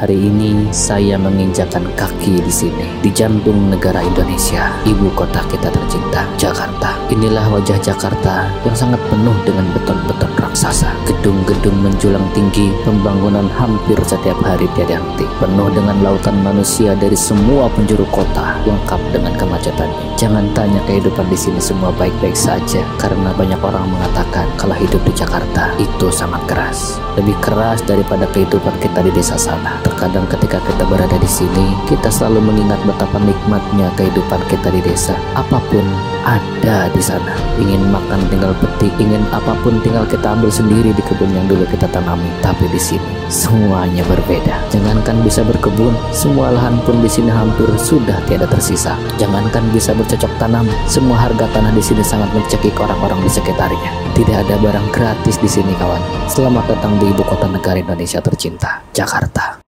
Hari ini saya menginjakan kaki di sini, di jantung negara Indonesia, ibu kota kita tercinta, Jakarta. Inilah wajah Jakarta yang sangat penuh dengan beton-beton raksasa. Gedung-gedung menjulang tinggi, pembangunan hampir setiap hari tiada henti. Penuh dengan lautan manusia dari semua penjuru kota, lengkap dengan kemacetannya. Jangan tanya kehidupan di sini semua baik-baik saja, karena banyak orang mengatakan kalau hidup di Jakarta itu sangat keras. Lebih keras daripada kehidupan kita di desa sana. Terkadang ketika kita berada di sini, kita selalu mengingat betapa nikmatnya kehidupan kita di desa. Apa pun ada di sana. Ingin makan tinggal petik, ingin apa pun tinggal kita ambil sendiri di kebun yang dulu kita tanami. Tapi di sini semuanya berbeda. Jangankan bisa berkebun, semua lahan pun di sini hampir sudah tiada tersisa. Jangankan bisa bercocok tanam, semua harga tanah di sini sangat mencekik orang-orang di sekitarnya. Tidak ada barang gratis di sini kawan. Selamat datang di ibu kota negara Indonesia tercinta, Jakarta.